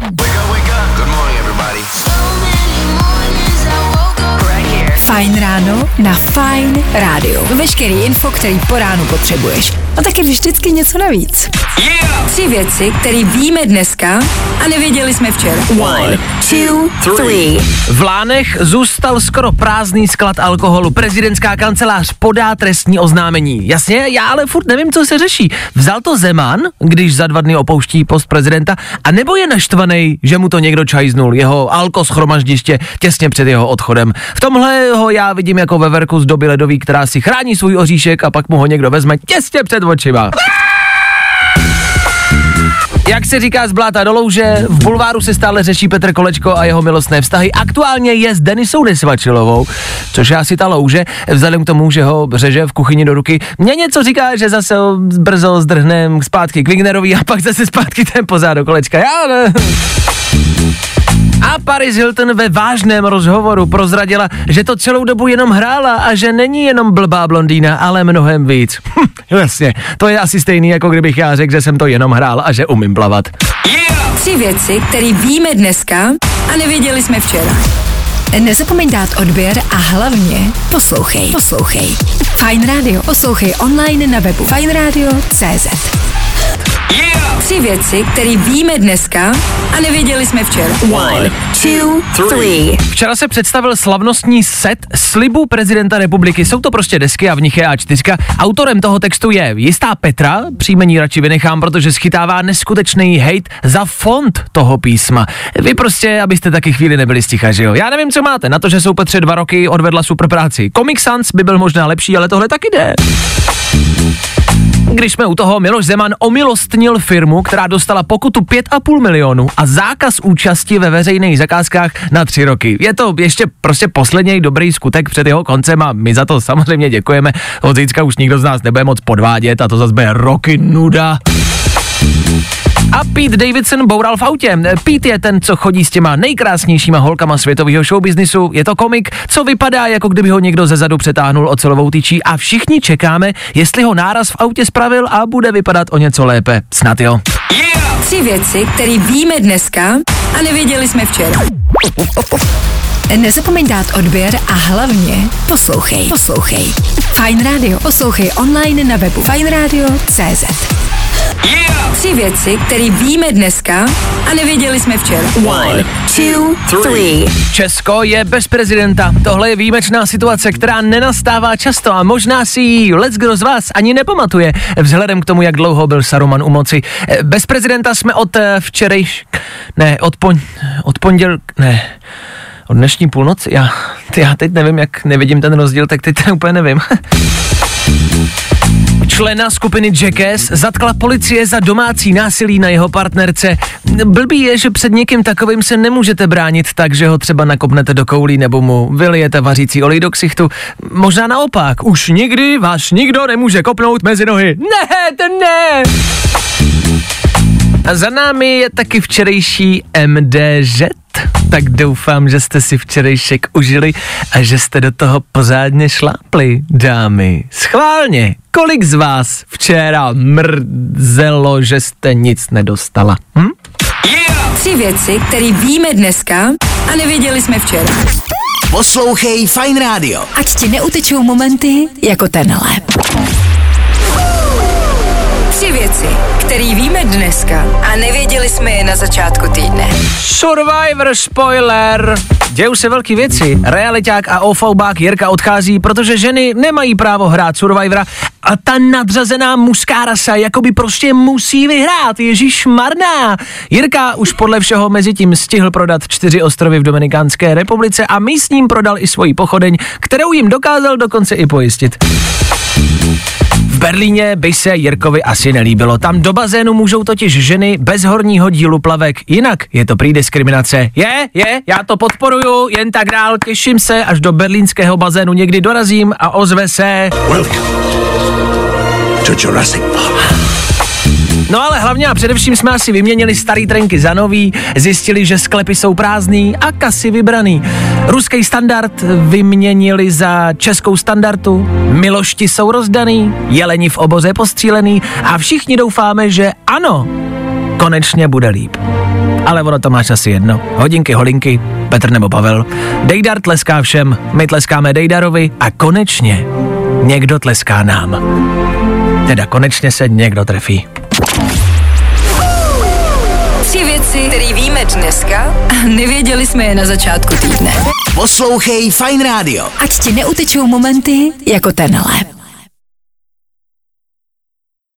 Wake up, wake up. Good morning, everybody. Fajn ráno na Fajn rádiu. Veškerý info, který po ránu potřebuješ. A taky vždycky něco navíc. Yeah! Tři věci, které víme dneska a nevěděli jsme včera. One, two, three. V Lánech zůstal skoro prázdný sklad alkoholu. Prezidentská kancelář podá trestní oznámení. Jasně, já ale furt nevím, co se řeší. Vzal to Zeman, když za dva dny opouští post prezidenta, a nebo je naštvaný, že mu to někdo čajznul, jeho alko schromaždiště těsně před jeho odchodem. V tomhle ho já vidím jako veverku z doby ledový, která si chrání svůj oříšek a pak mu ho někdo vezme těsně před očima. Jak se říká z bláta do louže, v bulváru se stále řeší Petr Kolečko a jeho milostné vztahy. Aktuálně je s Denisou Nesvačilovou, což je asi ta louže, vzhledem k tomu, že ho řeže v kuchyni do ruky. Mně něco říká, že zase brzo zdrhnem zpátky k Wignerovi a pak zase zpátky ten pozad do Kolečka. Já ne. Paris Hilton ve vážném rozhovoru prozradila, že to celou dobu jenom hrála a že není jenom blbá blondýna, ale mnohem víc. Hm, jasně, to je asi stejný, jako kdybych já řekl, že jsem to jenom hrál a že umím plavat. Yeah! Tři věci, které víme dneska a nevěděli jsme včera. Nezapomeň dát odběr a hlavně poslouchej. Poslouchej. Fine Radio. Poslouchej online na webu fajnradio.cz Yeah! Tři věci, které víme dneska a nevěděli jsme včera. One, two, three. Včera se představil slavnostní set slibů prezidenta republiky. Jsou to prostě desky a v nich je A4. Autorem toho textu je jistá Petra, příjmení radši vynechám, protože schytává neskutečný hate za font toho písma. Vy prostě, abyste taky chvíli nebyli sticha, že jo? Já nevím, co máte, na to, že jsou Petře dva roky odvedla super práci. Comic Sans by byl možná lepší, ale tohle taky jde. Když jsme u toho, Miloš Zeman omilostnil firmu, která dostala pokutu 5,5 milionu a zákaz účasti ve veřejných zakázkách na tři roky. Je to ještě prostě poslední dobrý skutek před jeho koncem a my za to samozřejmě děkujeme. Od zítřka už nikdo z nás nebude moc podvádět a to zase bude roky nuda. A Pete Davidson boural v autě. Pete je ten, co chodí s těma nejkrásnějšíma holkama světového showbiznisu. Je to komik, co vypadá, jako kdyby ho někdo ze zadu přetáhnul ocelovou tyčí a všichni čekáme, jestli ho náraz v autě spravil a bude vypadat o něco lépe. Snad jo. Yeah! Tři věci, které víme dneska a nevěděli jsme včera. Nezapomeň dát odběr a hlavně poslouchej. Poslouchej. Fine Radio. Poslouchej online na webu fajnradio.cz Yeah! Tři věci, které víme dneska a nevěděli jsme včera. One, two, three. Česko je bez prezidenta. Tohle je výjimečná situace, která nenastává často a možná si ji let's kdo z vás ani nepamatuje, vzhledem k tomu, jak dlouho byl Saruman u moci. Eh, Bez prezidenta jsme od eh, včerejš... Ne, od, pon... od ponděl... Ne, od dnešní půlnoci. Já, já teď nevím, jak nevidím ten rozdíl, tak teď to úplně nevím. Člena skupiny Jackass zatkla policie za domácí násilí na jeho partnerce. Blbý je, že před někým takovým se nemůžete bránit tak, že ho třeba nakopnete do koulí nebo mu vylijete vařící olej do ksichtu. Možná naopak, už nikdy vás nikdo nemůže kopnout mezi nohy. Ne, to ne! A za námi je taky včerejší MDŽ. Tak doufám, že jste si včerejšek užili a že jste do toho pořádně šlápli, dámy. Schválně, kolik z vás včera mrzelo, že jste nic nedostala? Hm? Yeah! Tři věci, které víme dneska a nevěděli jsme včera. Poslouchej Fine Radio. Ať ti neutečou momenty jako tenhle. Které víme dneska a nevěděli jsme je na začátku týdne. Survivor spoiler! Dějou se velké věci. Realiták a ofoubák Jirka odchází, protože ženy nemají právo hrát Survivora a ta nadřazená mužská rasa jakoby prostě musí vyhrát. Ježíš marná. Jirka už podle všeho mezi tím stihl prodat čtyři ostrovy v Dominikánské republice a místním prodal i svoji pochodeň, kterou jim dokázal dokonce i pojistit. Berlíně by se Jirkovi asi nelíbilo. Tam do bazénu můžou totiž ženy bez horního dílu plavek. Jinak je to prý diskriminace. Je, je, já to podporuju, jen tak dál, těším se, až do berlínského bazénu někdy dorazím a ozve se. Welcome to Jurassic Park. No ale hlavně a především jsme asi vyměnili starý trenky za nový, zjistili, že sklepy jsou prázdný a kasy vybraný. Ruský standard vyměnili za českou standardu, milošti jsou rozdaný, jeleni v oboze postřílený a všichni doufáme, že ano, konečně bude líp. ale ono to máš asi jedno. Hodinky, holinky, Petr nebo Pavel. Dejdar tleská všem, my tleskáme Dejdarovi a konečně někdo tleská nám. Teda konečně se někdo trefí. Věci, které víme dneska a nevěděli jsme je na začátku týdne. Poslouchej Fine Radio. Ať ti neutečou momenty jako tenhle.